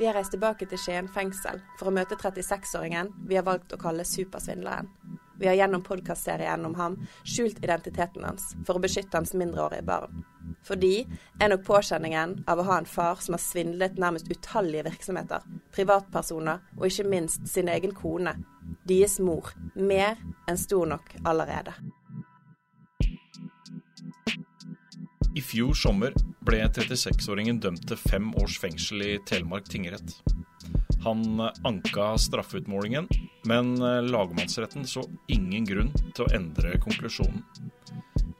Vi har reist tilbake til Skien fengsel for å møte 36-åringen vi har valgt å kalle supersvindleren. Vi har gjennom podkastserien om ham skjult identiteten hans for å beskytte hans mindreårige barn. Fordi er nok påkjenningen av å ha en far som har svindlet nærmest utallige virksomheter, privatpersoner og ikke minst sin egen kone, deres mor, mer enn stor nok allerede. I fjor sommer ble 36-åringen dømt til fem års fengsel i Telemark tingrett. Han anka straffeutmålingen, men lagmannsretten så ingen grunn til å endre konklusjonen.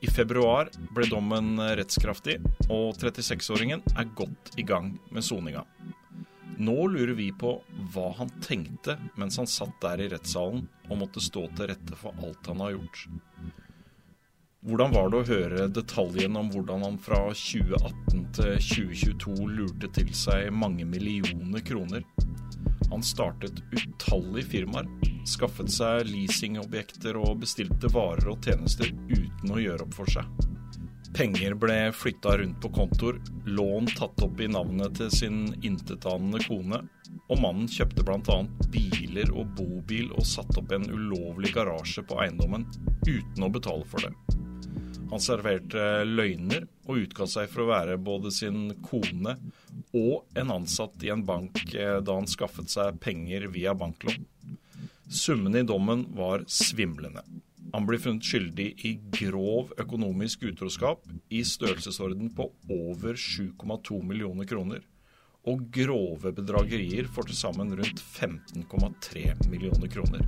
I februar ble dommen rettskraftig, og 36-åringen er godt i gang med soninga. Nå lurer vi på hva han tenkte mens han satt der i rettssalen og måtte stå til rette for alt han har gjort. Hvordan var det å høre detaljene om hvordan han fra 2018 til 2022 lurte til seg mange millioner kroner? Han startet utallige firmaer, skaffet seg leasingobjekter og bestilte varer og tjenester uten å gjøre opp for seg. Penger ble flytta rundt på kontor, lån tatt opp i navnet til sin intetanende kone, og mannen kjøpte bl.a. biler og bobil og satte opp en ulovlig garasje på eiendommen uten å betale for det. Han serverte løgner og utga seg for å være både sin kone og en ansatt i en bank eh, da han skaffet seg penger via banklån. Summen i dommen var svimlende. Han blir funnet skyldig i grov økonomisk utroskap i størrelsesorden på over 7,2 millioner kroner, og grove bedragerier for til sammen rundt 15,3 millioner kroner.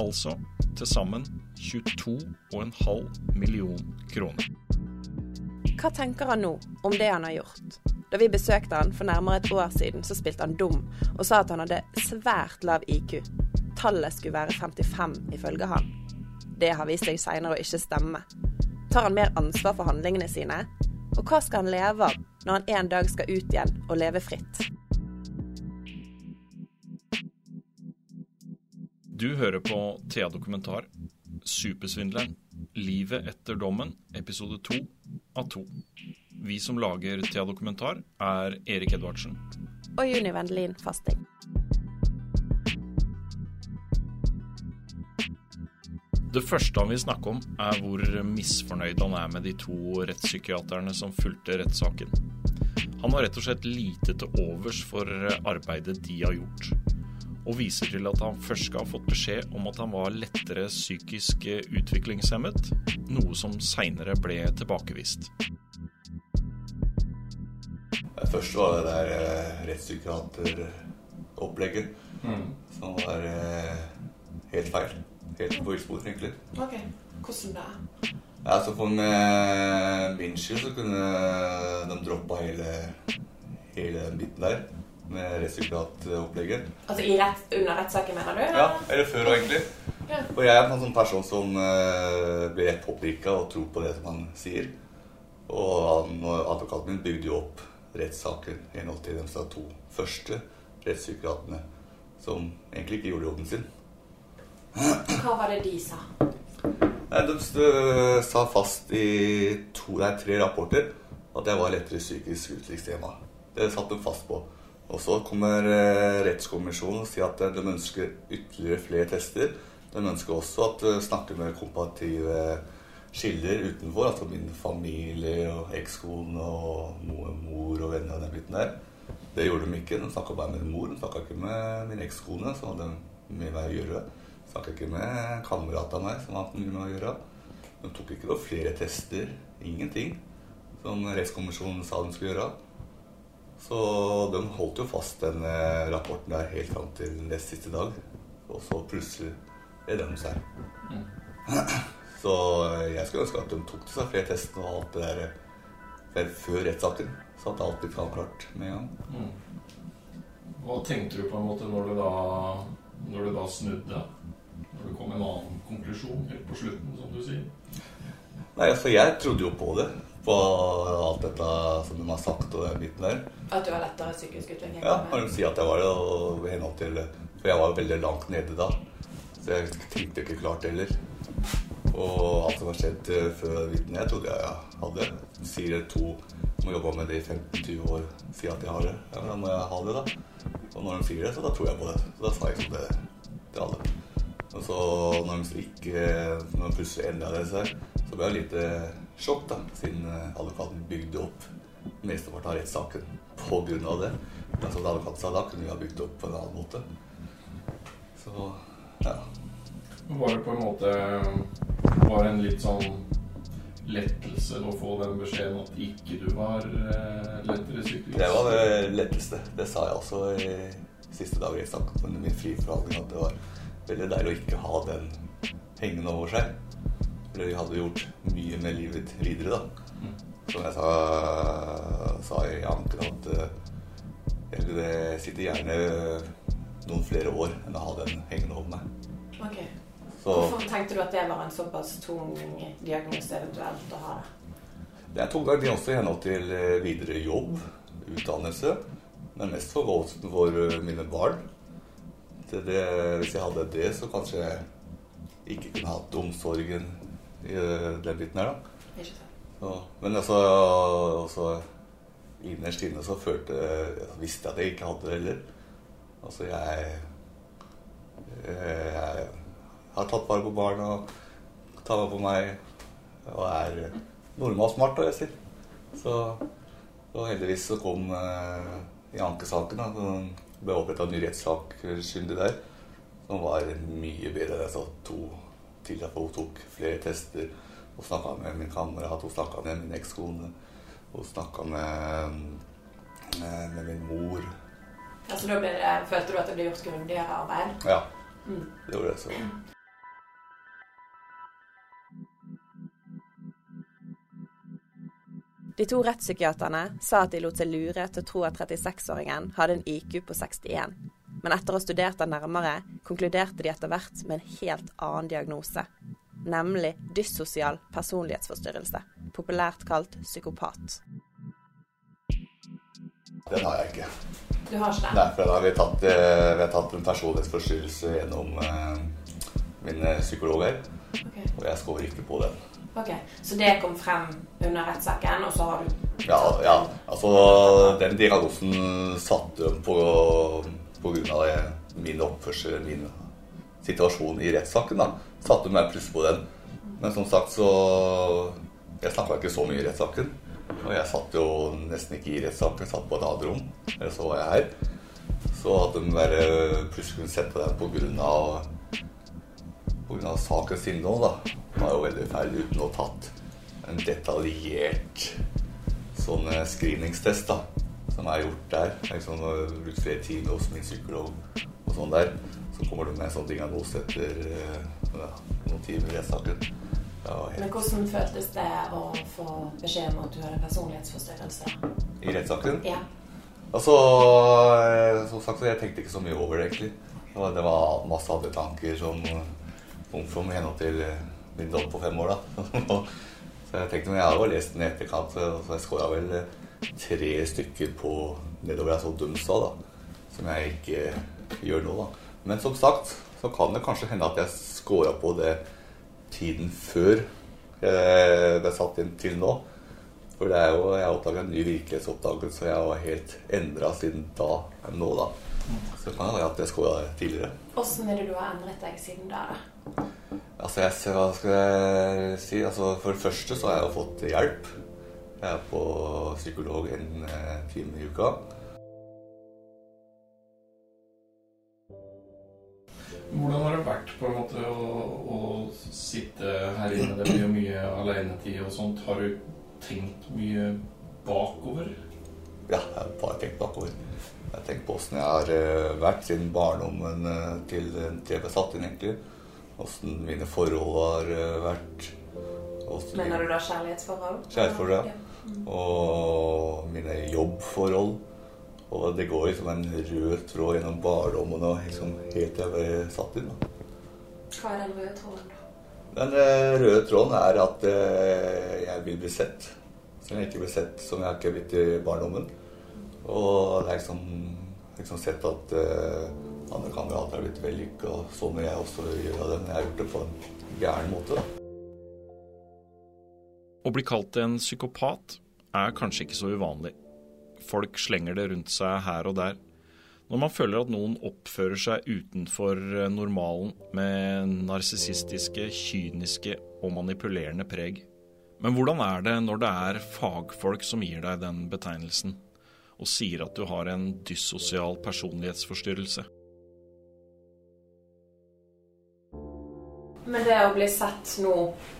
Altså til sammen 22,5 million kroner. Hva tenker han nå om det han har gjort? Da vi besøkte han for nærmere et år siden, så spilte han dum og sa at han hadde svært lav IQ. Tallet skulle være 55 ifølge han. Det har vist seg seinere å ikke stemme. Tar han mer ansvar for handlingene sine? Og hva skal han leve av når han en dag skal ut igjen og leve fritt? Du hører på Thea Dokumentar, Supersvindleren, Livet etter dommen, episode to av to. Vi som lager Thea Dokumentar, er Erik Edvardsen. Og Juni Vendelin Fasting. Det første han vil snakke om, er hvor misfornøyd han er med de to rettspsykiaterne som fulgte rettssaken. Han har rett og slett lite til overs for arbeidet de har gjort og viser til at han først skal ha fått beskjed om at han var lettere psykisk utviklingshemmet, noe som seinere ble tilbakevist. Først var det der eh, rettspsykiateropplegget mm. som var eh, helt feil. Helt på villspor, egentlig. Ok, Hvordan da? Ja, så For med min så kunne de droppa hele, hele den biten der med rettspsykiateropplegget. Altså i rett, under rettssaken, mener du? Ja, eller før egentlig. Ja. Og jeg er en sånn person som uh, blir påvirka og tror på det som han sier. Og han advokaten min bygde jo opp rettssaken i henhold til de to første rettspsykiaterne som egentlig ikke gjorde jobben sin. Hva var det de sa? Nei, De sa fast i to, nei, tre rapporter at jeg var lettere psykisk utviklingshemma. Det satte de fast på. Og så kommer eh, rettskommisjonen og sier at de ønsker ytterligere flere tester. De ønsker også at de snakker med komparative kilder utenfor, altså min familie og ekskone og mor og venner og den biten der. Det gjorde de ikke. De snakka bare med mor. De snakka ikke med min ekskone, som hadde med meg å gjøre. De snakka ikke med kamerat av meg, som hadde mye med å gjøre. De tok ikke noen flere tester. Ingenting. Som rettskommisjonen sa de skulle gjøre. Så de holdt jo fast den eh, rapporten der helt fram til nest siste dag. Og så plutselig er de seg. Mm. Så eh, jeg skulle ønske at de tok til seg flere tester og alt det der eh, før rettssaken. Så at alt blir avklart med en gang. Mm. Hva tenkte du på en måte når du da, når du da snudde? Når det kom en annen konklusjon helt på slutten, som du sier? Nei, altså jeg trodde jo på det på alt dette som de har sagt og den biten der. At du har lettere psykisk utvikling? Ja, når de sier at jeg var det. Og henhold til For jeg var veldig langt nede da. Så jeg tenkte ikke klart heller. Og alt som har skjedd eh, før vitnet, jeg trodde jeg hadde. De sier to må jobbe med det i 15-20 år, sier at jeg har det. Ja, men da må jeg ha det, da. Og når de sier det, så da tror jeg på det. Så da sa jeg ikke det til alle. Og så når de ikke Når de plutselig endra det seg, så ble jeg litt eh, sjokk, da. Siden eh, advokaten bygde opp mesteparten av rettssaken av det. Men som advokaten sa, da kunne vi ha bygd opp på en annen måte. Så ja. Var det på en måte Var det en litt sånn lettelse å få den beskjeden at ikke du var eh, lettere syklist? Det var det letteste. Det sa jeg også i siste dag i rettssaken under min friforhandling. At det var veldig deilig å ikke ha den hengende over seg. For vi hadde gjort mye med livet videre, da. Mm. Som jeg sa, sa i anken, at eh, jeg ville sitte gjerne noen flere år enn å ha den hengende over meg. Ok. Så Hvorfor tenkte du at det var en såpass tung diagnose eventuelt å ha? det er tung diagnose i henhold til eh, videre jobb, utdannelse, men mest for, for eh, mine barn. Det, det, hvis jeg hadde det, så kanskje jeg ikke kunne hatt omsorgen i eh, den biten her, da. Ikke sant? Men altså, altså innerst inne så følte jeg visste jeg at jeg ikke hadde det heller. Altså, jeg, jeg har tatt vare på barna, tar vare på meg, og er normal smart, da, jeg sier. Så, og heldigvis så kom eh, i ankesaken, da, så ble oppretta en ny rettssak skyldig der, som var mye bedre enn jeg sa to tidligere, at hun tok flere tester. Hun snakka med min kamerat, hun snakka med min ekskone. Hun snakka med, med, med min mor. Altså, da ble det, følte du at det ble gjort grundigere arbeid? Ja, Mm. det gjorde det. Så. De to rettspsykiaterne sa at de lot seg lure til å tro at 36-åringen hadde en IQ på 61. Men etter å ha studert den nærmere, konkluderte de etter hvert med en helt annen diagnose. Nemlig dyssosial personlighetsforstyrrelse, populært kalt psykopat. Den har jeg ikke. Du har ikke Nei, for da har vi tatt, eh, vi har tatt en personlighetsforstyrrelse gjennom uh, mine psykologer. Okay. og jeg scorer ikke på den. ok, Så det kom frem under rettssaken, og så har du Ja, ja, altså den diagnosen satte de på, av min oppførsel, min situasjon i rettssaken, da. Satte meg plutselig på den. Men som sagt så Jeg snakka ikke så mye i rettssaken. Og jeg satt jo nesten ikke i rettssaken, jeg satt på et annet rom. Eller så var jeg her. Så at de bare plutselig kunne sette den på grunn av på grunn av sakens innhold, da, var jo veldig feil uten å ha tatt en detaljert sånn eh, screeningstest da, som er gjort der. Liksom, jeg har brukt flere timer hos min psykolog og sånn der. Så kommer du med en sånn diagnose etter eh, ja, noen timer i rettssaken. Helt... Men hvordan føltes det å få beskjed om at du har en personlighetsforstyrrelse? I rettssaken? Ja. Altså, eh, som sagt, jeg tenkte ikke så mye over det, egentlig. Det var masse andre tanker som kom from i henhold til eh, min dom på fem år, da. så jeg tenkte, men jeg har jo lest den i etterkant, så jeg skåra vel tre stykker på nedover jeg så Dumsa, da. Som jeg ikke gjør nå, da. Men som sagt, så kan det kanskje hende at jeg scora på det tiden før jeg ble satt inn til nå. For det er jo, jeg har oppdaga en ny virkelighetsoppdagelse, og jeg var helt endra siden da enn nå, da. Så det kan være at jeg scora tidligere. Hvordan vil du ha endret deg siden da? da? Altså, jeg hva skal jeg si? Altså, for det første så har jeg jo fått hjelp. Jeg er på psykolog en time i uka. Hvordan har det vært på en måte å, å sitte her inne? Det blir jo mye alenetid og sånt. Har du tenkt mye bakover? Ja, jeg har bare tenkt bakover. Jeg har tenkt på åssen jeg har eh, vært siden barndommen eh, til til jeg ble satt inn, egentlig. Åssen mine forhold har eh, vært. Mener du da kjærlighetsforhold? Kjærlighetsforhold, ja. Og mine jobbforhold. Og det går liksom en rød tråd gjennom barndommen og liksom helt til jeg ble satt inn. Hva er den røde tråden, da? Den eh, røde tråden er at eh, jeg vil bli sett. Som jeg ikke ble sett som jeg ikke har blitt i barndommen. Og det er liksom, liksom sett at eh, andre kamerater har blitt vellykka, og sånn vil jeg også gjøre det. Men jeg har gjort det på en gæren måte. da. Å bli kalt en psykopat er kanskje ikke så uvanlig. Folk slenger det rundt seg her og der. Når man føler at noen oppfører seg utenfor normalen med narsissistiske, kyniske og manipulerende preg. Men hvordan er det når det er fagfolk som gir deg den betegnelsen, og sier at du har en dyssosial personlighetsforstyrrelse? Men det å bli sett nå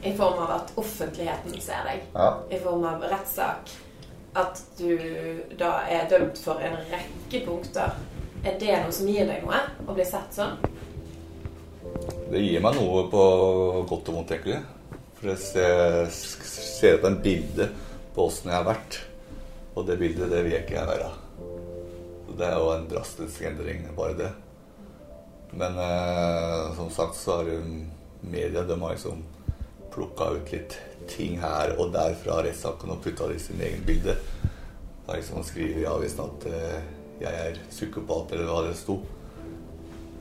i form av at offentligheten ser deg, Ja. i form av rettssak, at du da er dømt for en rekke punkter, er det noe som gir deg noe? Å bli sett sånn? Det gir meg noe på godt og vondt, egentlig. For jeg ser, ser på en bilde på åssen jeg har vært. Og det bildet, det vil ikke jeg være. Så det er jo en drastisk endring, bare det. Men eh, som sagt så har jo media de har liksom plukka ut litt ting her og der fra rettssaken og putta det i sin egen bilde. Da liksom skriver i avisen at eh, jeg er psykopat, eller hva det sto.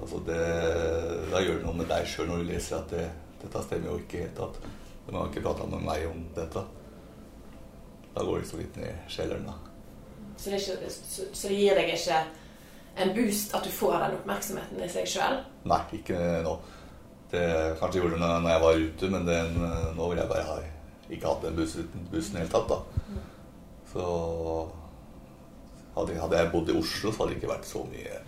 Altså det, da gjør det noe med deg sjøl når du leser at det, dette stemmer jo ikke helt. At de har ikke prata med meg om dette. Da går det liksom litt ned i kjelleren, da. Så det, er ikke, så, så det gir deg ikke en boost at du får den oppmerksomheten i seg sjøl? Nei, ikke nå. Det kanskje gjorde det når jeg var ute, men den, nå vil jeg bare ha ikke hatt den bussen, bussen i det hele tatt, da. Så hadde, hadde jeg bodd i Oslo, så hadde det ikke vært så mye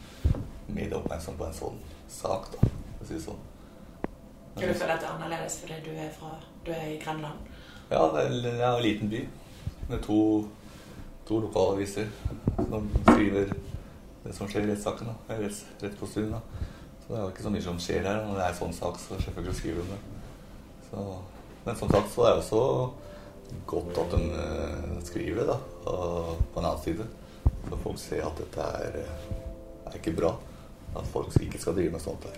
medieoppmerksomhet på en sånn sak, da. For å si det sånn. Du føler at det er annerledes fordi du er, fra, du er i Grenland? Ja, det er det er en liten by med to, to lokalaviser som skriver det som skjer i rettssaken. da, rett, rett på rettsprosedyren, da. Så det er jo ikke så mye som skjer her. Når det er sånn sak, så selvfølgelig skriver de det. Så, men som sagt så er det også godt at de eh, skriver det, da. På en annen side. Så folk ser at dette er, eh, er ikke bra. At folk ikke skal drive med sånt her.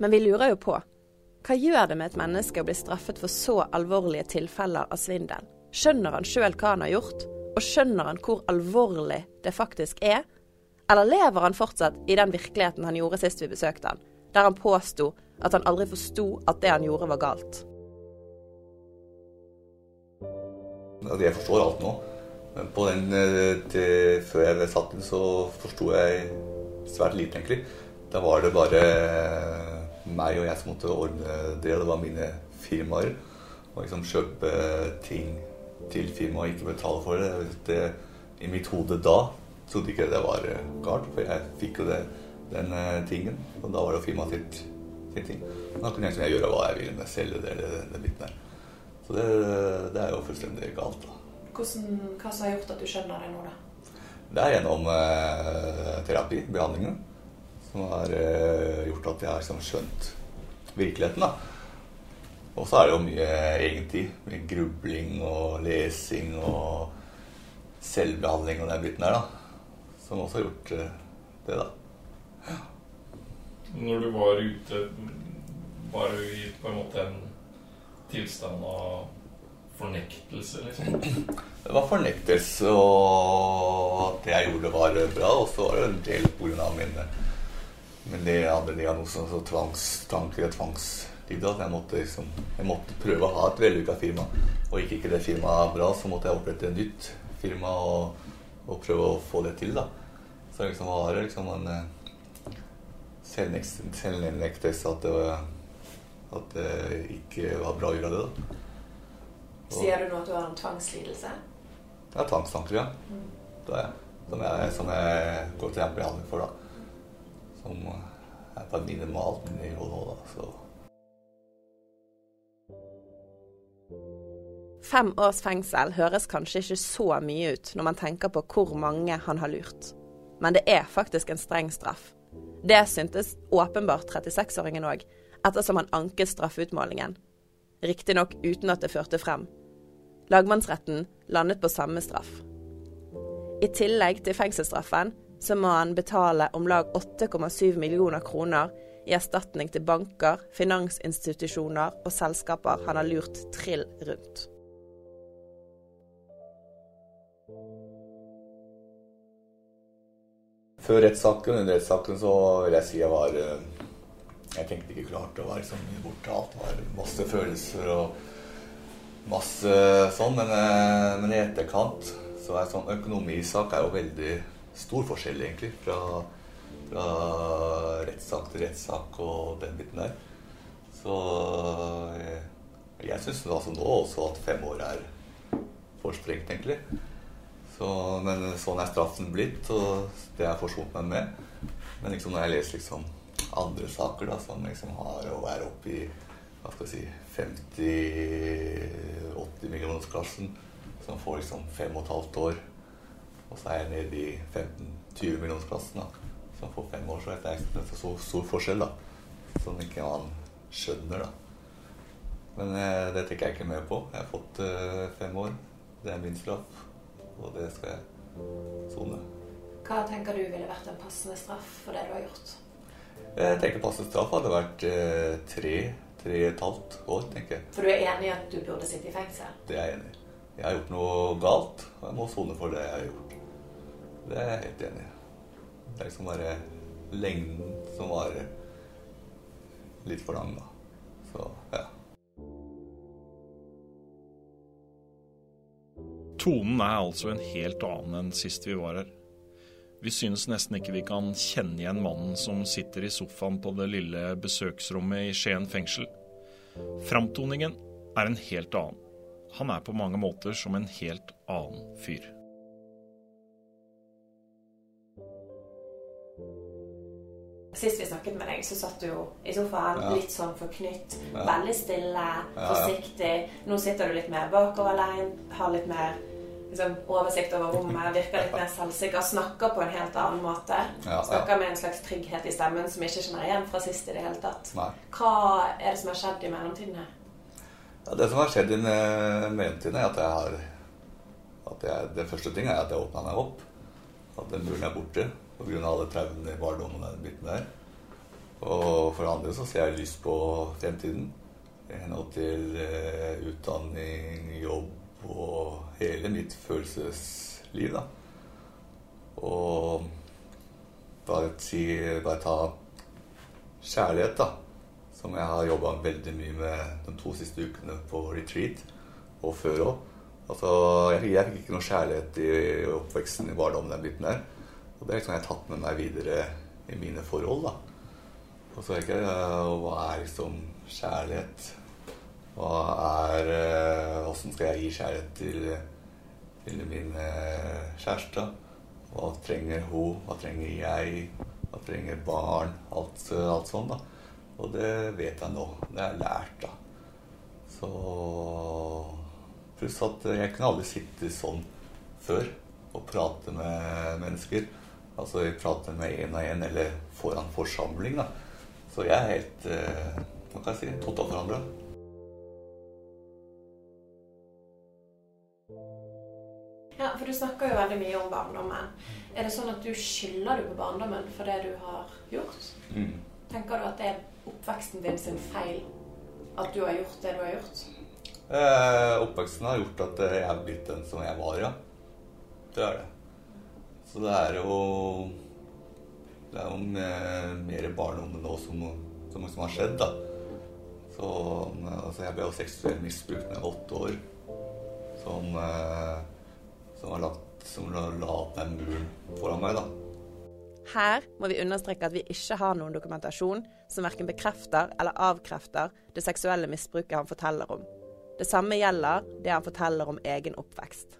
Men vi lurer jo på hva gjør det med et menneske å bli straffet for så alvorlige tilfeller av svindel? Skjønner han sjøl hva han har gjort, og skjønner han hvor alvorlig det faktisk er? Eller lever han fortsatt i den virkeligheten han gjorde sist vi besøkte han, der han påsto at han aldri forsto at det han gjorde var galt? Altså, jeg forstår alt nå. Men på den, eh, til, før jeg satt inn, så forsto jeg svært lite, egentlig. Da var det bare meg og jeg som måtte ordne det. Det var mine firmaer. Å liksom kjøpe ting til firmaet og ikke betale for det. det. I mitt hode da trodde ikke det var eh, galt, for jeg fikk jo det, den eh, tingen. Og da var det jo firmaet sitt, sin ting. Da kunne jeg, liksom gjøre hva jeg ville med selge det eller den biten der. Så det, det er jo fullstendig galt. da. Hvordan, hva som har gjort at du skjønner det nå, da? Det er gjennom eh, terapi, behandlingen, som har eh, gjort at jeg har liksom, skjønt virkeligheten. da. Og så er det jo mye egentid. Mye grubling og lesing og selvbehandling og den biten der, da. Som også har gjort eh, det, da. Når du var ute, var du i på en måte en tilstand av fornektelse, liksom? Det var fornektelse, og at det jeg gjorde, var bra. Og så var det en del pga. mine Men det hadde diagnosen, altså tvangstanker og tvangslidelse. At jeg måtte, liksom, jeg måtte prøve å ha et vellykka firma. Og gikk ikke det firmaet bra, så måtte jeg opprette et nytt firma og, og prøve å få det til. da. Så liksom var det liksom en eh, selvnekt- selvnektelse at, det var- at det ikke var bra å gjøre det. da. Sier du nå at du har en tvangslidelse? Ja, er tvangstanker, ja. Det er jeg. Som jeg, som jeg går til behandling for, da. Som er på et minimalt nivå nå, da. Så Fem års fengsel høres kanskje ikke så mye ut når man tenker på hvor mange han har lurt. Men det er faktisk en streng straff. Det syntes åpenbart 36-åringen òg, ettersom han anket straffeutmålingen. Riktignok uten at det førte frem. Lagmannsretten landet på samme straff. I tillegg til fengselsstraffen så må han betale om lag 8,7 millioner kroner i erstatning til banker, finansinstitusjoner og selskaper han har lurt trill rundt. Før rettssaken, under rettssaken, så vil jeg si jeg var eh, Jeg tenkte ikke klart. å være så mye borte. Alt var masse følelser og masse sånn. Men, eh, men i etterkant så er sånn økonomisak er jo veldig stor forskjell, egentlig, fra, fra rettssak til rettssak og den biten der. Så jeg, jeg syns altså nå også at fem år er for strengt, egentlig. Så, men sånn er straffen blitt, og det har jeg forsont meg med. Men liksom når jeg leser liksom andre saker da, som liksom har å være oppe i hva skal si 50-80 millionersklassen, som får liksom fem og et halvt år, og så er jeg nede i 15-20 millionersklassen, da, som får fem år, så er det er så stor forskjell, da, som ikke man skjønner, da. Men eh, det tenker jeg ikke mer på. Jeg har fått eh, fem år. Det er min straff, og det skal jeg sone. Hva tenker du ville vært en passende straff for det du har gjort? Jeg tenker passende straff hadde vært eh, tre, tre og et halvt år, tenker jeg. For du er enig i at du burde sitte i fengsel? Det er jeg enig i. Jeg har gjort noe galt, og jeg må sone for det jeg har gjort. Det er jeg helt enig i. Det er liksom bare lengden som varer litt for lang, da. Så ja. Tonen er altså en helt annen enn sist vi var her. Vi synes nesten ikke vi kan kjenne igjen mannen som sitter i sofaen på det lille besøksrommet i Skien fengsel. Framtoningen er en helt annen. Han er på mange måter som en helt annen fyr. Sist vi snakket med deg, så satt du jo i sofaen, Ja. litt sånn forknytt. Ja. Veldig stille, ja. forsiktig. Nå sitter du litt mer bakoverlein, har litt mer liksom, oversikt over rommet, virker litt mer selvsikker, snakker på en helt annen måte. Ja, Snakker med en slags trygghet i stemmen som ikke kjenner igjen fra sist i det hele tatt. Nei. Hva er det som har skjedd i mellomtiden her? Ja, det som har skjedd i mellomtiden, er at jeg har at jeg, Det første ting er at jeg åpna meg opp. At den muren er borte pga. alle traumene i barndommen den biten der. Og for det andre så ser jeg lyst på fremtiden. I henhold til eh, utdanning, jobb og hele mitt følelsesliv, da. Og bare, si, bare ta kjærlighet, da. Som jeg har jobba veldig mye med de to siste ukene på retreat, og før òg. Altså, jeg, jeg fikk ikke noe kjærlighet i oppveksten i barndommen, den biten der. Og det er liksom jeg har tatt med meg videre i mine forhold, da. Og så er ikke Hva er liksom kjærlighet? Hva er Åssen skal jeg gi kjærlighet til, til min uh, kjæreste? Hva trenger hun? Hva trenger jeg? Hva trenger barn? Alt, uh, alt sånn, da. Og det vet jeg nå. Det har jeg lært, da. Så Pluss at jeg kunne aldri sitte sånn før og prate med mennesker. Altså jeg prate med én og én eller foran forsamling, da. Så jeg er helt eh, Hva kan jeg si? Totalt Ja, for du snakker jo veldig mye om barndommen. Er det sånn at du skylder du på barndommen for det du har gjort? Mm. Tenker du at det er oppveksten din sin feil at du har gjort det du har gjort? Eh, oppveksten har gjort at jeg er blitt den som jeg var, ja. Det er det. Så det er jo Det er jo mer, mer barndommen nå som, som, som har skjedd, da. Så altså, jeg ble jo seksuelt misbrukt da jeg var åtte år. Som, eh, som har lagt Som la la opp den muren foran meg, da. Her må vi understreke at vi ikke har noen dokumentasjon som verken bekrefter eller avkrefter det seksuelle misbruket han forteller om. Det samme gjelder det han forteller om egen oppvekst.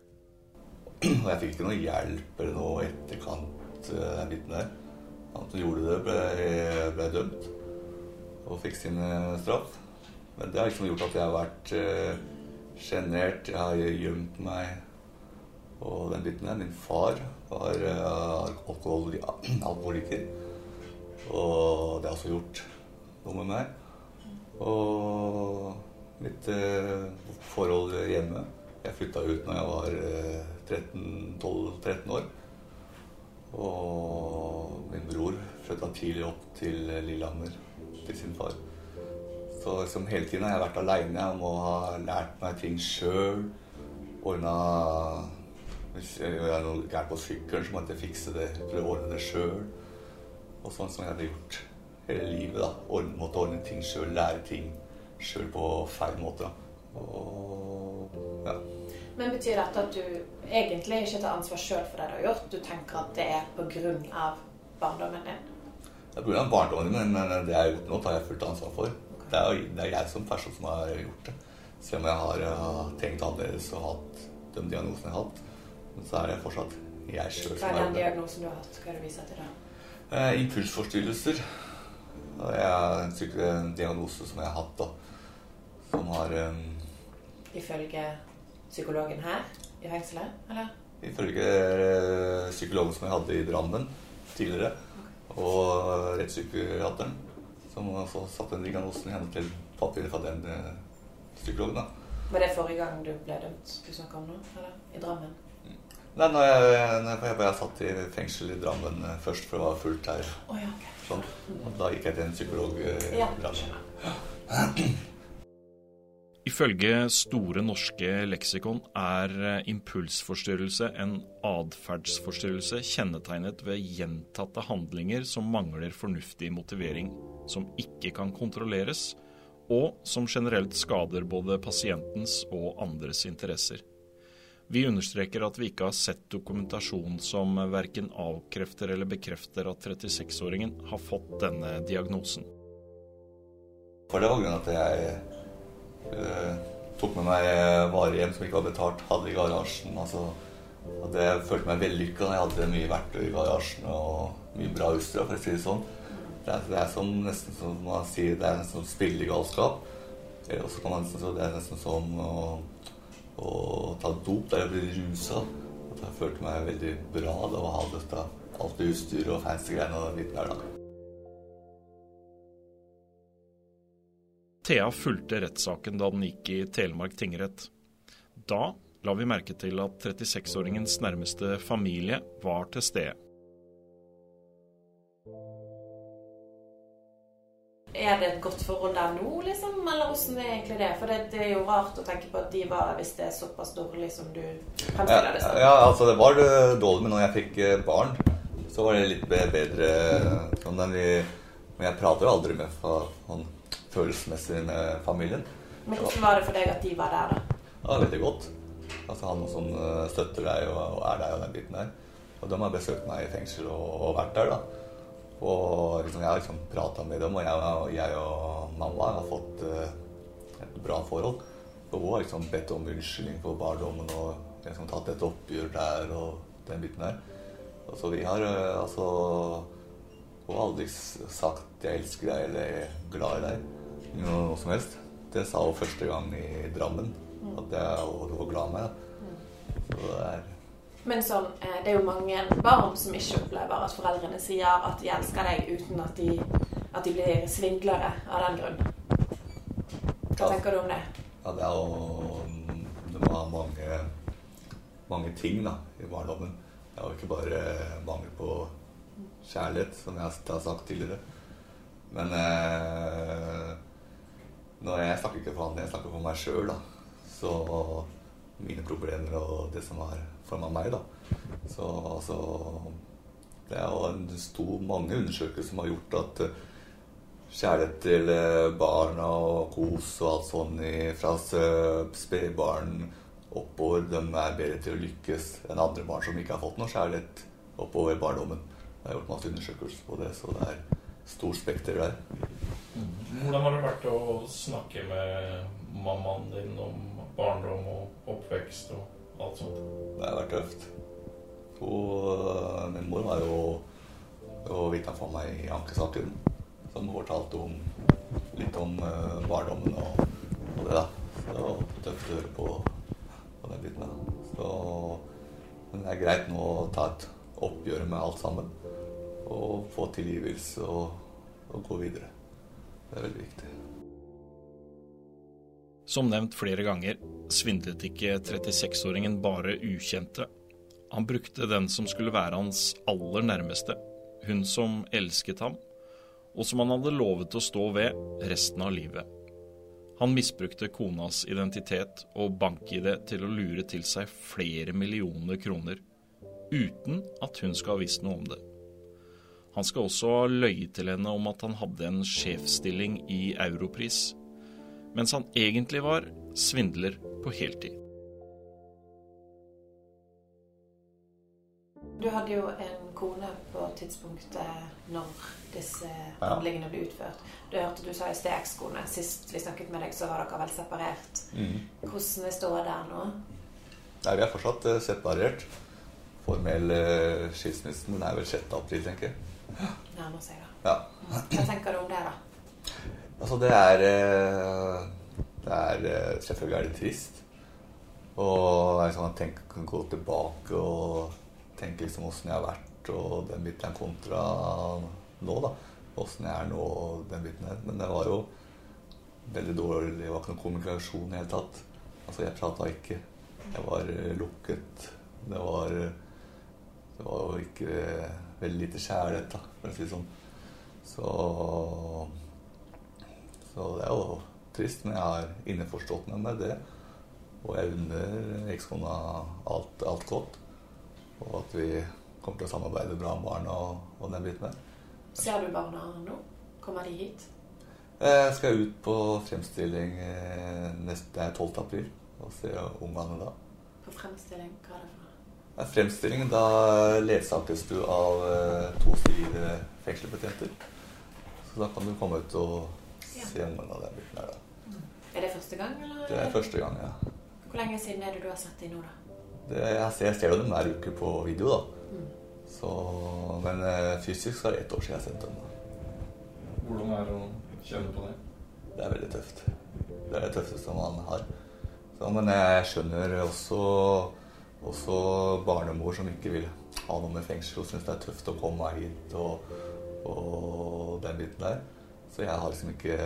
Og jeg fikk ikke noe hjelp eller noe etterkant eh, den biten der. Han som gjorde det, ble, ble dømt og fikk sin eh, straff. Men det har liksom gjort at jeg har vært eh, sjenert, jeg har gjemt meg og den biten der. Min far var eh, alkohol, alkoholiker, og det har også gjort noe med meg. Og mitt eh, forhold hjemme Jeg flytta ut når jeg var eh, 13-12-13 år. Og min bror flytta tidlig opp til Lillehammer til sin far. Så liksom hele tiden har jeg vært aleine. Jeg må ha lært meg ting sjøl. Ordna Jeg er noe gærent på sykkelen, så må jeg fikse det. Prøve å ordne det sjøl. Og sånn som jeg hadde gjort hele livet. da. Ordne, måtte ordne ting sjøl, lære ting sjøl på feil måte. Og, ja. Men betyr dette at du egentlig ikke tar ansvar sjøl for det du har gjort? Du tenker at det er pga. barndommen din? Det er pga. barndommen min, men det jeg har gjort nå, tar jeg fullt ansvar for. Det er, det er jeg som person som har gjort det. Selv om jeg har uh, tenkt annerledes og hatt de diagnosene jeg har hatt, så er det fortsatt jeg sjøl som er. Hva er den diagnosen du har hatt? Hva er det du viser til da? Eh, impulsforstyrrelser. Det er en diagnose som jeg har hatt, da. Som har um, Ifølge psykologen her i fengselet, eller? Ifølge uh, psykologen som jeg hadde i Drammen tidligere, okay. og rettspsykiateren, som også satte den diagnosen i henne til papiret fra den uh, psykologen. da. Var det forrige gang du ble dømt du snakker om nå? Eller? I Drammen? Nei, når jeg, når jeg, jeg satt i fengsel i Drammen eh, først, for det var fullt her. Oh, ja, okay. sånn. Og da gikk jeg til en psykolog i eh, ja, Drammen. Ifølge Store norske leksikon er eh, impulsforstyrrelse en atferdsforstyrrelse kjennetegnet ved gjentatte handlinger som mangler fornuftig motivering, som ikke kan kontrolleres, og som generelt skader både pasientens og andres interesser. Vi understreker at vi ikke har sett dokumentasjon som verken avkrefter eller bekrefter at 36-åringen har fått denne diagnosen. For det var grunnen at jeg uh, tok med meg varer hjem som ikke var betalt, hadde i garasjen. altså at jeg følte meg vellykka. Jeg hadde mye verktøy i garasjen og mye bra utstyr. for å si Det sånn. Det er, det er som nesten som man sier, det er nesten som spillegalskap. Eller også kan man nesten, det er nesten som å og ta dop der jeg ble rusa. At jeg følte meg veldig bra da å ha dette alt det utstyret og fancy greiene litt der, da. Thea fulgte rettssaken da den gikk i Telemark tingrett. Da la vi merke til at 36-åringens nærmeste familie var til stede. Er det et godt forhold der nå, liksom? Eller åssen er egentlig det? For det, det, er jo rart å tenke på at de var hvis det er såpass dårlig som du fremstiller det som. Ja, altså det var dårlig, men når jeg fikk eh, barn, så var det litt bedre. Sånn, men jeg prater jo aldri med sånn, følelsesmessig med familien. Men hvordan var det for deg at de var der, da? Ja, Veldig godt. Altså Han som eh, støtter deg og, er deg og den biten der. Og de har besøkt meg i fengsel og vært der, da. Og liksom, jeg har liksom prata med dem, og jeg, jeg, og mamma har fått uh, et bra forhold. Og hun har liksom bedt om unnskyldning for barndommen og liksom tatt et oppgjør der og den biten der. Og så vi har uh, altså Hun har aldri sagt 'jeg elsker deg' eller er glad i deg'. Noe som helst. Det sa hun første gang i Drammen. At jeg, hun var glad i meg. Så det er men sånn, eh, det er jo mange barn som ikke opplever at foreldrene sier at de elsker deg, uten at de, at de blir svindlere av den grunn. Hva tenker du om det? Ja, det er jo Det ha mange, mange ting da, i barndommen. Det er jo ikke bare mangel på kjærlighet, som jeg har sagt tidligere. Men eh, når jeg snakker ikke for han, jeg snakker for meg sjøl, da. Så mine problemer og det som var foran meg, da. Så altså Det er jo en stor, mange undersøkelser som har gjort at uh, kjærlighet til uh, barna og kos og alt sånn fra uh, spedbarn oppover, de er bedre til å lykkes enn andre barn som ikke har fått noe kjærlighet oppover barndommen. Det er gjort masse undersøkelser på det, så det er stort spekter der. Hvordan har det vært å snakke med mammaen din om barndom og oppvekst og alt sånt? Det har vært tøft. Og min mor var jo, og vitne for meg i ankesaken, som fortalte om, litt om uh, barndommen og, og, det. da. Så det var tøft å høre på, på den biten. Så, men det er greit nå å ta et oppgjør med alt sammen. Og få tilgivelse og, og gå videre. Det er veldig viktig. Som nevnt flere ganger svindlet ikke 36-åringen bare ukjente. Han brukte den som skulle være hans aller nærmeste, hun som elsket ham, og som han hadde lovet å stå ved resten av livet. Han misbrukte konas identitet og bank-ID til å lure til seg flere millioner kroner, uten at hun skal ha visst noe om det. Han skal også ha løyet til henne om at han hadde en sjefsstilling i Europris, mens han egentlig var svindler på heltid. Du hadde jo en kone på tidspunktet når disse handlingene ble utført. Du hørte du sa i sted ekskone. Sist vi snakket med deg, så var dere vel separert. Hvordan er ståa der nå? Nei, vi er fortsatt eh, separert. Formell uh, skilsmisse er vel 6. april, tenker jeg. Nærmer seg, da. Ja. Hva tenker du om det, da? Altså, det er eh, Det er eh, Selvfølgelig er det trist. Og jeg kan tenke, gå tilbake og tenke liksom åssen jeg har vært og den biten er kontra nå, da. Åssen jeg er nå og den biten her. Men det var jo veldig dårlig. Det var ikke noen kommunikasjon i det hele tatt. Altså, jeg prata ikke. Jeg var eh, lukket. Det var Det var jo ikke veldig lite kjærlighet, da, for å si det sånn. Så så det er jo trist, men jeg har innforstått meg med det. Og jeg unner ekskona alt, alt godt. Og at vi kommer til å samarbeide bra med barna og, og den biten der. Ser du barna nå? Kommer de hit? Jeg skal ut på fremstilling eh, neste, er 12. april og se ungene da. På fremstilling? Hva er det for noe? Fremstillingen da ledsages du av eh, to sivile fengselsbetjenter. Så da kan du komme ut og Ungene og den biten der da. Er det første gang, eller? Det er første gang, ja. Hvor lenge siden er det du har sett dem nå, da? Det, jeg, ser, jeg ser jo dem hver uke på video, da. Mm. Så, men eh, fysisk så er det ett år siden jeg har sett dem. da. Hvordan er det å kjenne på det? Det er veldig tøft. Det er det tøffeste man har. Så, men jeg skjønner også, også barnemor som ikke vil ha noe med fengsel og syns det er tøft å komme hit og, og den biten der. Så jeg har liksom ikke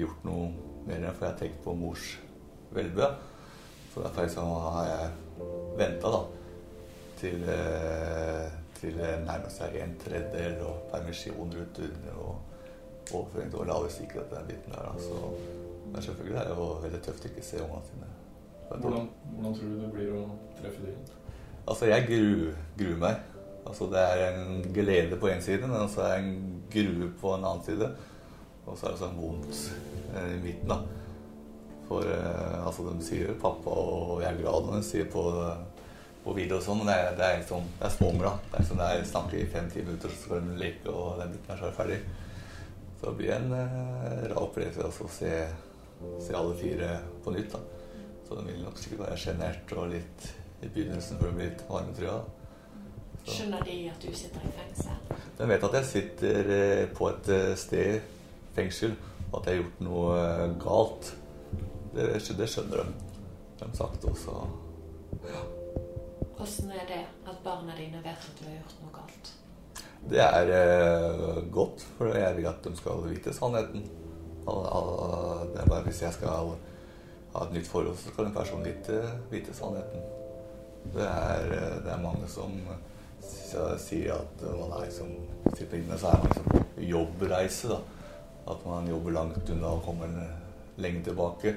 gjort noe mer, for jeg har tenkt på mors velbø. Så derfor liksom har jeg venta da til, eh, til nærmer seg en tredjedel og permisjoner under og overføring til lavere sikkerhet den biten der. Så, men selvfølgelig er det jo veldig tøft å ikke se ungene sine. Hvordan, hvordan tror du det blir å treffe dem? Altså, jeg gru, gruer meg. Altså, det er en glede på en side, men så er det en grue på en annen side. Og så er det sånn vondt eh, i midten, da. For eh, altså, de sier 'pappa', og jeg er glad når de sier på, på video og sånn, men det er, det er liksom, det er småunger, da. Det er sånn det er snakker i fem-ti minutter, så skal de leke, og den biten er så er ferdig. Så det blir en eh, rar opplevelse også å se, se alle fire på nytt, da. Så de vil nok sikkert være sjenert og litt i begynnelsen før de blir litt varme, tror jeg. Skjønner de at du sitter i fengsel? De vet at jeg sitter eh, på et sted, fengsel, at jeg har gjort noe eh, galt. Det, det skjønner de. De har sagt også. Hvordan er det at barna dine vet at du har gjort noe galt? Det er eh, godt, for jeg vil at de skal vite sannheten. Det er bare hvis jeg skal ha et nytt forhold, så skal en person vite, vite sannheten. Det er, eh, det er mange som sier at man er liksom sitter inne, så er man liksom jobbreise. da. At man jobber langt unna og kommer lenge tilbake.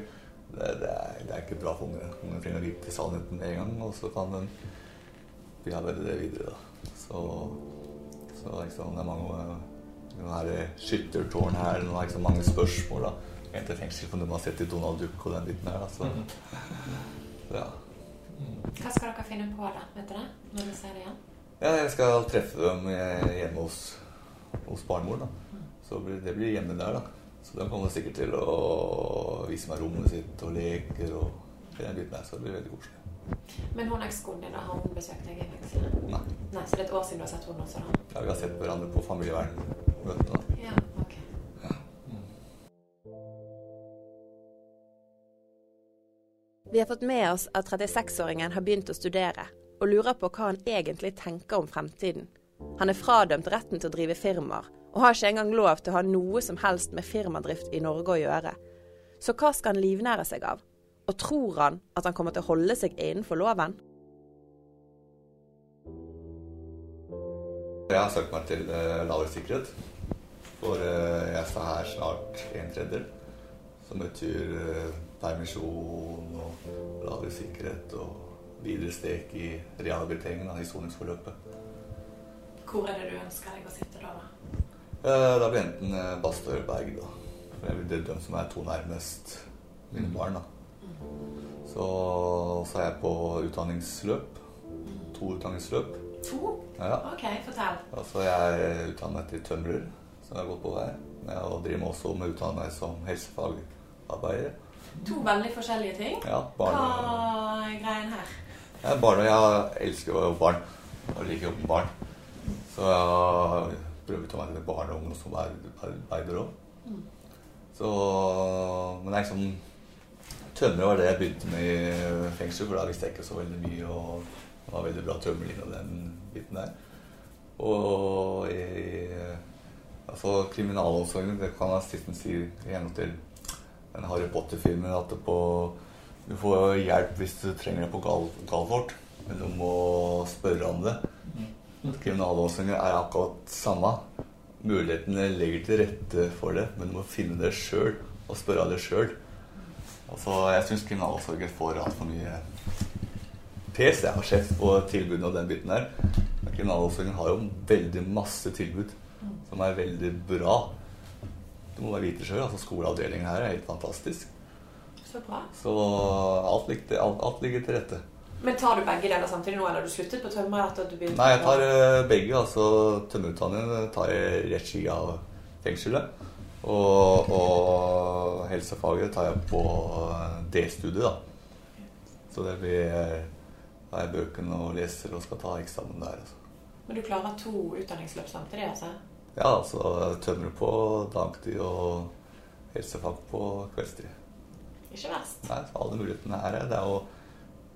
Det, det, er, det er ikke bra for ungene. Ungene trenger å vite sannheten med en gang, og så kan den bearbeide det videre. da. Så, så liksom, det er mange den skyttertårn her, det er liksom mange spørsmål. da. En til fengsel for noe man har sett i Donald Duck og den biten her. da. Så, så ja. Hva skal dere finne på da, vet dere. Når dere ser det igjen? Ja, jeg skal treffe dem eh, hjemme hos, hos barnemor. da. Så det blir hjemme der, da. Så de kommer sikkert til å vise meg rommet sitt og leker og den biten der, så det blir veldig koselig. Men hun ekskonen din, har hun besøkt deg i fengselet? Nei. Nei, Så det er et år siden du har sett henne også, da? Ja, vi har sett hverandre på familievernmøtene. da. Ja, ok. Vi har fått med oss at 36-åringen har begynt å studere, og lurer på hva han egentlig tenker om fremtiden. Han er fradømt retten til å drive firmaer, og har ikke engang lov til å ha noe som helst med firmadrift i Norge å gjøre. Så hva skal han livnære seg av? Og tror han at han kommer til å holde seg innenfor loven? Jeg har søkt meg til eh, lavere sikkerhet, for eh, jeg står her snart en tredjedel. Som betyr eh, permisjon og lavere sikkerhet og videre stek i rehabiliteringen av soningsforløpet. Hvor er det du ønsker deg å sitte da? da? Eh, Da blir enten eh, Bastø eller Berg, da. Det er de som er to nærmest mine barn. da. Så, så er jeg på utdanningsløp. To utdanningsløp. To? Ja. Ok, fortell. Altså jeg er utdannet til tømrer, som jeg har gått på vei. Jeg driver også med utdanning som helsefagarbeider. To veldig forskjellige ting. Ja, Hva er greien her? jeg, er barne, jeg elsker jo barn. Og liker jobbe barn. Så jeg prøver å være barne- og ungdomsarbeider òg. Så Men det er liksom Tømrer var det jeg begynte med i fengsel, for da visste jeg ikke så veldig mye. Og det var veldig bra tømmerlinje og den biten der. Og i altså kriminalomsorgen, det kan jeg nesten si i henhold til den Harry Potter-filmen, at på, du får hjelp hvis du trenger det på gal, galfort, men du må spørre om det. Kriminalomsorgen er akkurat samme. Mulighetene ligger til rette for det, men du må finne det sjøl og spørre det sjøl. Altså, jeg syns kriminalomsorgen får altfor mye pes. Jeg har sett på tilbudene og den biten der. Men kriminalomsorgen har jo veldig masse tilbud som er veldig bra. Du må bare vite sjøl. Altså, skoleavdelingen her er helt fantastisk. Så bra. Så alt, alt, alt ligger til rette. Men tar du begge deler samtidig nå, eller har du sluttet på begynte Nei, jeg tar eh, begge. altså Tømmerutdanningen tar jeg side av fengselet. Og, og helsefaget tar jeg på eh, D-studiet, da. Så det blir eh, Da er jeg bøkene og leser og skal ta eksamen der. Altså. Men du klarer to utdanningsløp samtidig, altså? Ja, altså tømrer på dagtid og helsefag på kveldstid. Ikke verst. Nei, alle mulighetene her er det. jo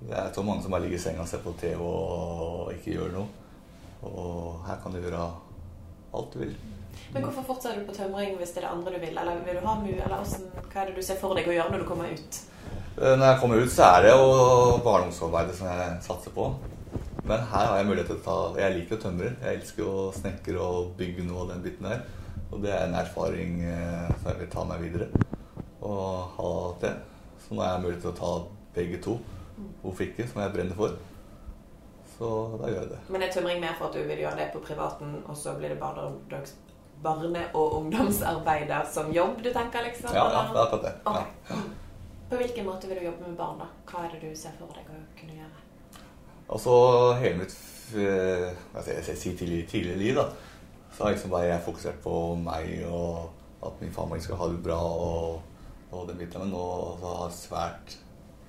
det er så mange som bare ligger i senga og ser på TV og ikke gjør noe. Og her kan du gjøre alt du vil. Men hvorfor fortsetter du på tømring hvis det er det andre du vil? Eller vil du ha mu, eller hvordan, hva er det du ser for deg å gjøre når du kommer ut? Eh, Når jeg kommer ut, så er det jo barne- som jeg satser på. Men her har jeg mulighet til å ta Jeg liker å tømre. Jeg elsker å snekre og bygge noe av den biten der. Og det er en erfaring eh, som jeg vil ta meg videre. Og ha det. Så nå har jeg mulighet til å ta begge to. Hvorfor ikke? Som jeg brenner for. Så da gjør jeg det. Men er tømring mer for at du vil gjøre det på privaten, og så blir det barne- og ungdomsarbeider som jobb du tenker, liksom? Ja, ja, det er akkurat det. Okay. Ja. På hvilken måte vil du jobbe med barn, da? Hva er det du ser for deg å kunne gjøre? Altså hele mitt jeg si, si tidlig, tidligere liv, da, så har liksom bare jeg fokusert på meg og at min familie skal ha det bra og, og den biten. Men nå så har jeg svært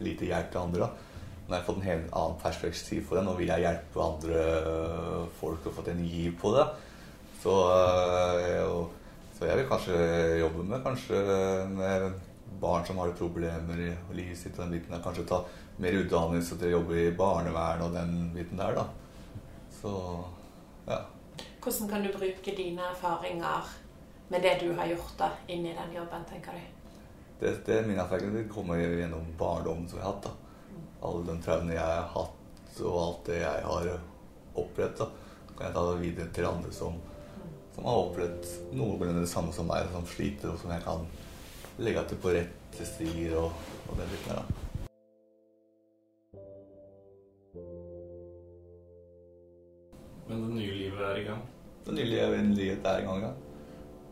lite hjelp til andre. da. Nå har jeg fått en helt annen perspektiv på det. Nå vil jeg hjelpe andre øh, folk og fått en giv på det. Så, øh, så jeg vil kanskje jobbe med kanskje med barn som har problemer i livet sitt. og den biten der. Kanskje ta mer utdannelse til å jobbe i barnevern og den biten der. da. Så ja. Hvordan kan du bruke dine erfaringer med det du har gjort, da, inn i den jobben, tenker du? Det, det det kommer gjennom barndommen som jeg har hatt. da. Alle de traumene jeg har hatt, og alt det jeg har opplevd, da, kan jeg ta det videre til andre som, som har opplevd noenlunde det samme som meg, som sliter, og som jeg kan legge til på rette stier og, og den biten der. da. Men det nye livet er i gang. Det nye livet livet er i gang, ja.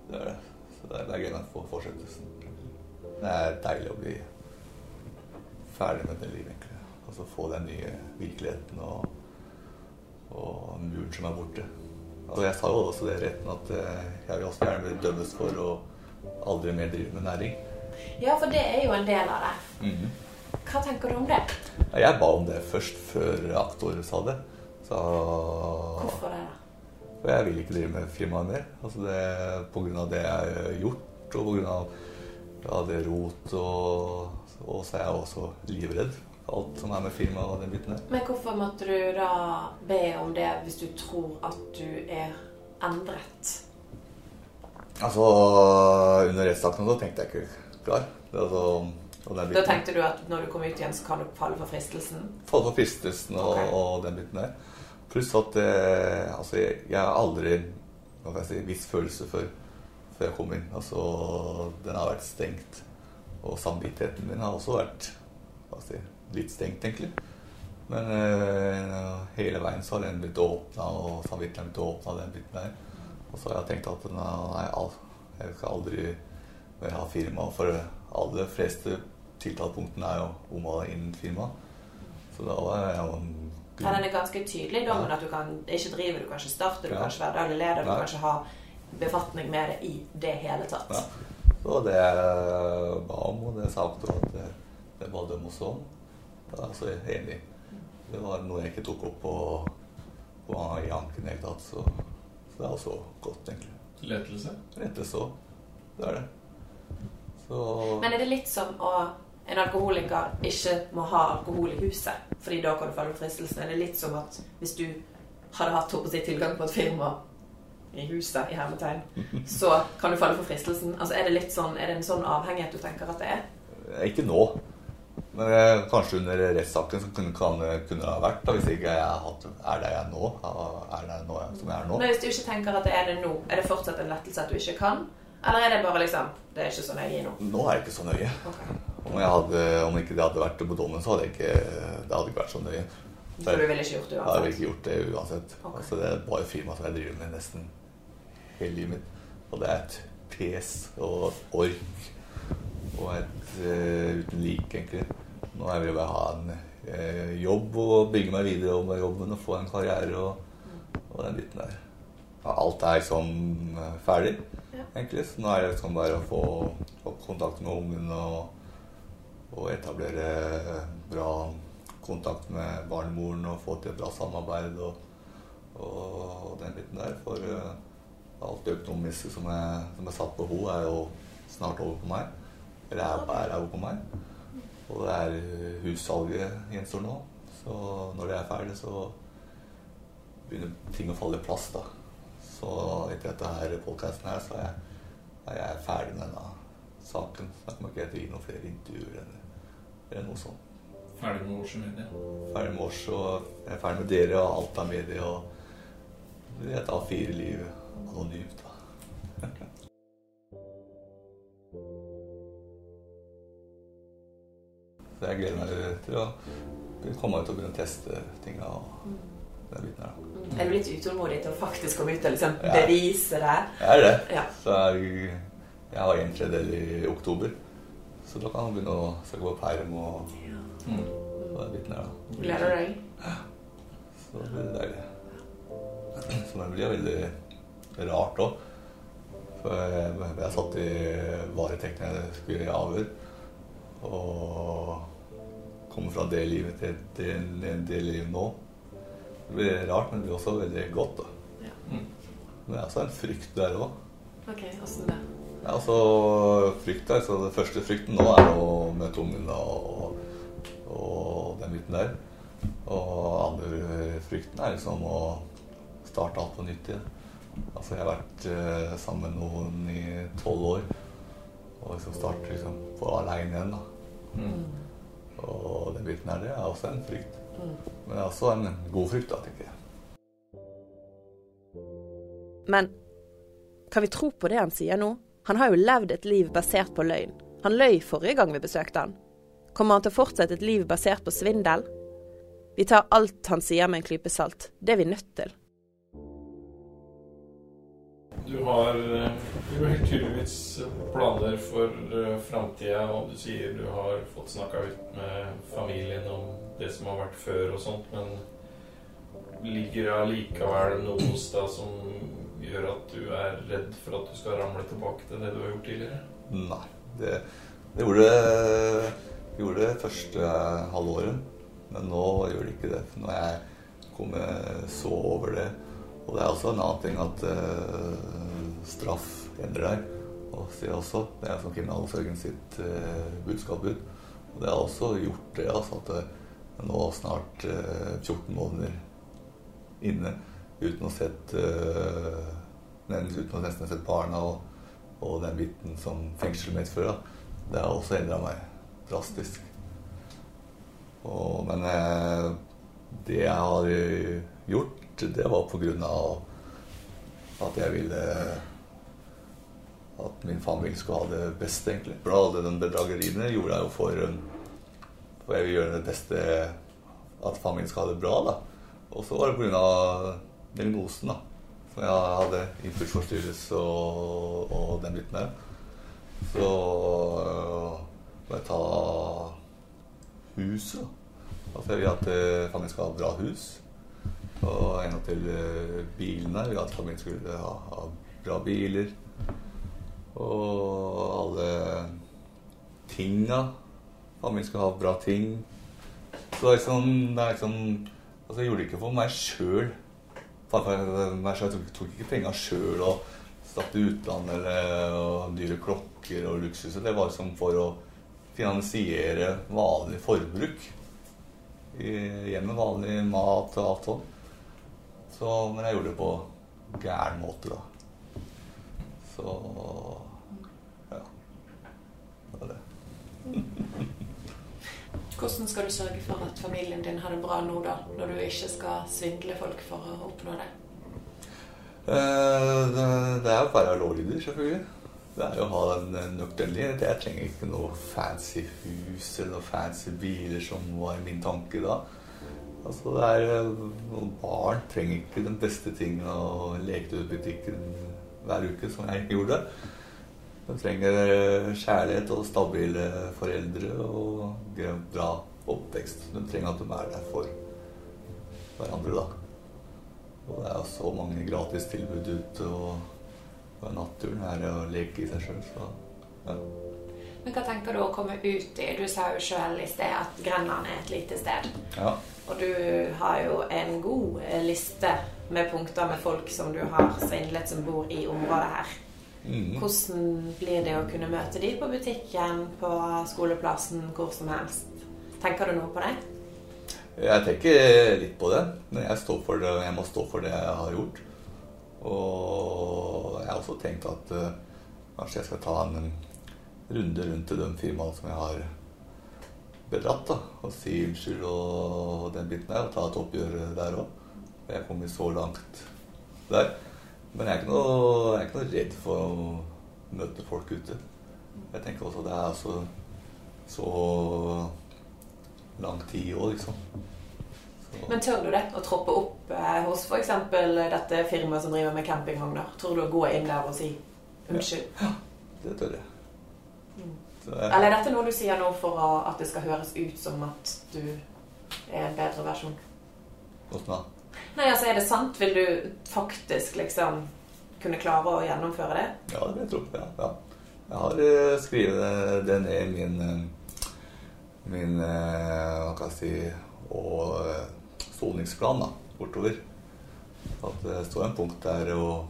Det er det. Så det er, det er gøy å få fortsettelsen. Det er deilig å bli ferdig med det livet, egentlig. Og så få den nye virkeligheten og, og muren som er borte. Altså, jeg sa jo også det retten at eh, jeg vil også gjerne bli dømmes for å aldri mer drive med næring. Ja, for det er jo en del av det. Mhm. Hva tenker du om det? Ja, Jeg ba om det først, før aktor sa det. Så Hvorfor det, da? For jeg vil ikke drive med firmaet mer. Altså det, på grunn av det jeg har gjort, og på grunn av ja, det er rot, og, og så er jeg også livredd. Alt som er med firma og den biten der. Men hvorfor måtte du da be om det hvis du tror at du er endret? Altså, under rettssaken så tenkte jeg ikke klar. Det, altså, Da tenkte du at når du kom ut igjen, så kan du falle for fristelsen? Falle for fristelsen og, okay. og den biten der. Pluss at eh, altså, jeg, jeg har aldri hva skal jeg si, viss følelse før, før jeg kom inn. Altså, den har vært stengt. Og samvittigheten min har også vært si, litt stengt, egentlig. Men eh, hele veien så har den blitt åpna, og samvittigheten blitt åpna. den biten der. Og så har jeg tenkt at nei, jeg skal aldri mer ha firma. For aller fleste tiltalepunktene er jo om og innen firma. Så da var jeg jo Ja, den er ganske tydelig i men at du kan ikke drive, du kan ikke starte, du Ja. kan ikke være daglig leder, du kan ikke ha befatning med det i det hele tatt. Ja. Så det jeg ba om, og det sa også, at det, det ba dem også om, da er jeg enig. Det var noe jeg ikke tok opp på, på i anken i det hele tatt, så, så det er også godt, egentlig. Lettelse? Lettelse òg. Det er det. Så Men er det litt som å en alkoholiker ikke må ha alkohol i huset, fordi da kan du falle for fristelsen? Er det litt som at hvis du hadde hatt jeg, tilgang på et firma i huset, i hermetegn, så kan du falle for fristelsen? Altså Er det litt sånn, er det en sånn avhengighet du tenker at det er? Ikke nå. Men eh, kanskje under rettssaken så kunne, kan, kunne det ha vært, da, hvis ikke jeg hatt, er der jeg nå, er der nå som jeg er nå. Men hvis du ikke tenker at det er det nå, er det fortsatt en lettelse at du ikke kan? Eller er det bare liksom Det er ikke så nøye nå? Nå er det ikke så nøye. Ok. Om, jeg hadde, om ikke det hadde vært på dommen, så hadde jeg ikke, det hadde ikke vært så nøye. For du ville ikke gjort det uansett? Jeg ville ikke gjort det uansett. Ok. Altså, det er bare firmaet som jeg driver med nesten hele livet mitt. Og det er et pes og et ork og et uh, uten like, egentlig. Nå er vil jeg bare ha en uh, jobb og bygge meg videre med jobben og få en karriere og, og den biten der. Alt er liksom ferdig, Ja. egentlig. Så nå er det liksom bare å få, få kontakt med ungen og, og etablere bra kontakt med barnemoren og få til et bra samarbeid og, og den biten der. For eh, alt det økonomiske som jeg som er satt på ho, er jo snart over på meg. Eller er, over på meg. Og det er eh, hussalget gjenstår nå. Så når det er ferdig, så begynner ting å falle i plass. da. Så etter dette her podkasten her, så er jeg, er jeg, ferdig med denne saken. Så kan kommer ikke til å gi noen flere intervjuer eller, eller noe sånt. Ferdig med Års Media? Ferdig med Års og jeg er ferdig med dere og alt av media. Og et A4-liv gå dypt, da. Så jeg gleder meg til å komme ut og begynne å teste ting tinga. Den biten her, da. Mm. Er du litt utålmodig til å faktisk komme ut og liksom ja. bevise det? Jeg er det. Ja. Så jeg, jeg har en tredjedel i oktober. Så da kan han begynne å skal gå perm og ja. mm. Så den biten her, da. Gleder du deg? Så det blir deilig. Så den blir veldig rart òg. For jeg, jeg satt i varetekt når jeg skulle i avhør. Og komme fra det livet til det, det, det livet nå. Det blir rart, men det blir også veldig godt. da. Ja. Mm. Men det er også en frykt der òg. Ok, åssen det? Ja, altså frykt der, så Den første frykten nå er å møte ungene og, og den biten der. Og andre frykten er liksom å starte alt på nytt igjen. Altså Jeg har vært uh, sammen med noen i tolv år. Og liksom starte liksom på aleine igjen. da. Mm. Og den biten her, det er også en frykt. Mm. Men det er også en god frykt, da, tenker jeg. Men kan vi tro på det han sier nå? Han har jo levd et liv basert på løgn. Han løy forrige gang vi besøkte han. Kommer han til å fortsette et liv basert på svindel? Vi tar alt han sier med en klype salt. Det er vi nødt til. Du har jo helt tydeligvis planer for uh, framtida, og du sier du har fått snakka ut med familien om det som har vært før og sånt, men ligger det allikevel noe hos deg som gjør at du er redd for at du skal ramle tilbake til det du har gjort tidligere? Nei. Det, det gjorde gjorde det første halvåret. Men nå gjør det ikke det. Nå er jeg kommet så over det. Og det er også en annen ting at eh, straff endrer deg. Og det er også det er som kriminalomsorgen sitt uh, budskap ut. Og det har også gjort det. Altså at det nå snart eh, 14 måneder inne uten å sett uh, Uten å nesten ha sett barna og, og den biten som fengsel medfører. Det har også endra meg drastisk. Og, men eh, det jeg har gjort, det var av at jeg ville at min familie skulle ha det beste, egentlig. For alle de bedrageriene gjorde jeg jo for, um, for jeg vil gjøre det beste At familien skal ha det bra, da. Og så var det av diagnosen, da. Som jeg hadde. Impulsforstyrrelse og, og den biten der. Så må jeg ta huset. da. Altså jeg vil at eh, familien skal ha bra hus. Og en til eh, bilene. Vi at familien skulle ha, ha bra biler. Og alle tinga. Familien skulle ha bra ting. Så det er liksom, det er liksom Altså jeg gjorde det ikke for meg sjøl. Jeg tok, tok ikke penga sjøl og stakk til utlandet eller og dyre klokker og luksus. Det var liksom for å finansiere vanlig forbruk. Hjemme vanlig mat og alt sånt. Så, men jeg gjorde det på gæren måte, da. Så ja. Det var det. Hvordan skal du sørge for at familien din har det bra nå, da? Når du ikke skal svindle folk for å oppnå det? Eh, det, det er jo bare lovlydig, selvfølgelig. Det er jo å ha en nøkternlig. Jeg trenger ikke noe fancy hus eller noe fancy biler, som var min tanke da. Altså, det er, noen Barn trenger ikke den beste tingen å leke til butikken hver uke, som jeg gjorde. De trenger kjærlighet og stabile foreldre og bra oppvekst. De trenger at de er der for hverandre, da. Og det er jo så mange gratistilbud ute, og, og naturen er å leke i seg sjøl, så ja. Men hva tenker du å komme ut i? Du sa jo sjøl i sted at Grenland er et lite sted. ja. Og du har jo en god eh, liste med punkter med folk som du har svindlet som bor i området her. Mm. Hvordan blir det å kunne møte de på butikken, på skoleplassen, hvor som helst? Tenker du noe på det? Jeg tenker litt på det, jeg, står for det, jeg må stå for det jeg har gjort. Og jeg har også tenkt at uh, kanskje jeg skal ta en runde rundt til de firmaene som jeg har bedratt, da, og si unnskyld og den biten der, og ta et oppgjør der òg. Jeg er kommet så langt der. Men jeg er noe, jeg er ikke noe redd for å møte folk ute. Jeg tenker også at det er altså så lang tid òg, liksom. Så, Men tør du det? Å troppe opp eh, hos f.eks. dette firmaet som driver med campingvogner? Tror du å gå inn der og si unnskyld? Ja, det tør jeg. Mm. Eller er dette noe du sier nå for at det skal høres ut som at du er en bedre versjon? Hvordan da? Nei, altså Er det sant? Vil du faktisk liksom kunne klare å gjennomføre det? Ja, det vil jeg tro. Ja, ja. Jeg har eh, skrevet det ned i min eh, min eh, hva kan jeg si og eh, soningsplan da, bortover. At det står en punkt der og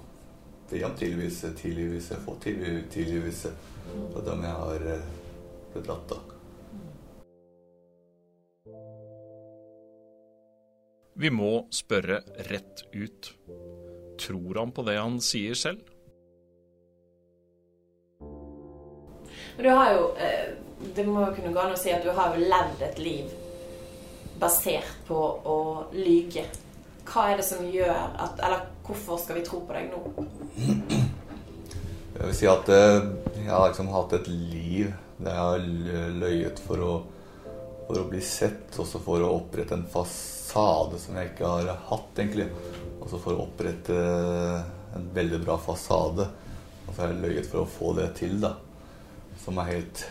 det om tilgivelse, tilgivelse, få tilgi- tilgivelse for dem jeg har eh, bedratt. da. Vi må spørre rett ut. Tror han på det han sier selv? Du har jo eh, Det må jo kunne gå an å si at du har jo levd et liv basert på å lyge. Hva er det som gjør at Eller hvorfor skal vi tro på deg nå? Jeg vil si at eh, jeg har liksom hatt et liv der jeg har løyet for å, for å bli sett, også for å opprette en fasade som jeg ikke har hatt, egentlig. Også for å opprette en veldig bra fasade. Og så har jeg løyet for å få det til, da. Som er helt,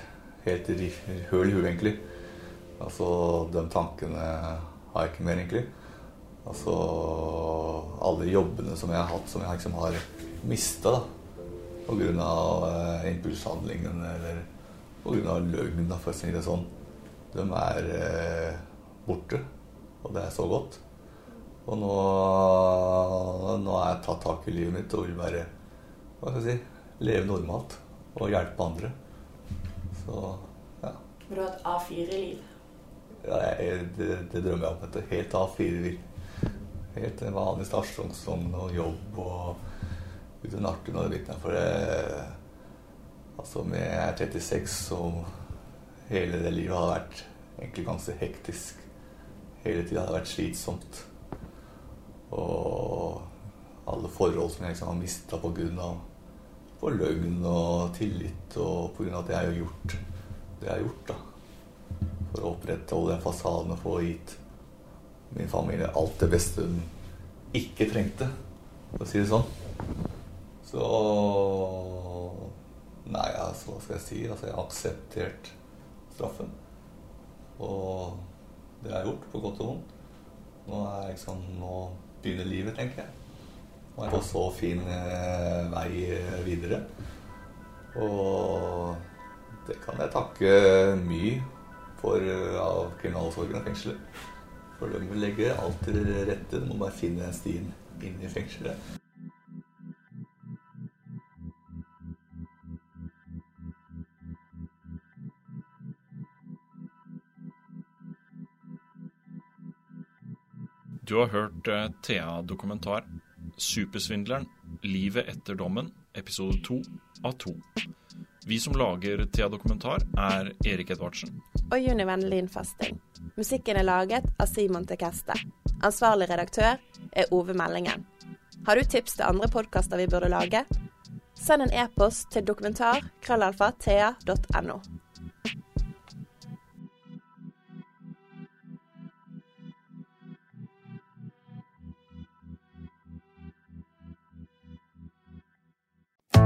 helt høl i huet, egentlig. Altså, de tankene har jeg ikke mer, egentlig. Altså alle jobbene som jeg har hatt, som jeg liksom har mista, da pga. Uh, impulshandlingen eller pga. løgn, da, for å si det sånn. De er uh, borte, og det er så godt. Og nå, nå har jeg tatt tak i livet mitt og vil bare hva skal jeg si, leve normalt og hjelpe andre. Så ja. Vil du ha et A4-liv? ja jeg, det, det drømmer jeg om. Et helt A4-liv. Helt en vanlig stasjonsvogn og jobb og ut i nakken og det biten. For det Altså, med jeg er 36, og hele det livet har vært egentlig ganske hektisk. Hele tida har det vært slitsomt. Og alle forhold som jeg liksom har mista av løgn og tillit, og av at jeg har gjort det jeg har gjort, da. For å opprettholde den fasaden og få gitt min familie alt det beste hun ikke trengte, for å si det sånn. Så Nei, altså, hva skal jeg si? Altså, jeg har akseptert straffen. Og det har jeg gjort, på godt og vondt. Nå, er liksom, nå begynner livet, tenker jeg. Nå er jeg på så fin eh, vei eh, videre. Og det kan jeg takke mye for eh, av kriminalomsorgen og fengselet. For de vil legge alt til rette. Du må bare finne den stien inn i fengselet. Du har hørt eh, Thea-dokumentar 'Supersvindleren livet etter dommen', episode to av to. Vi som lager Thea-dokumentar, er Erik Edvardsen. Og Juni Vennelin Fasting. Musikken er laget av Simon Tekeste. Ansvarlig redaktør er Ove Meldingen. Har du tips til andre podkaster vi burde lage? Send en e-post til dokumentar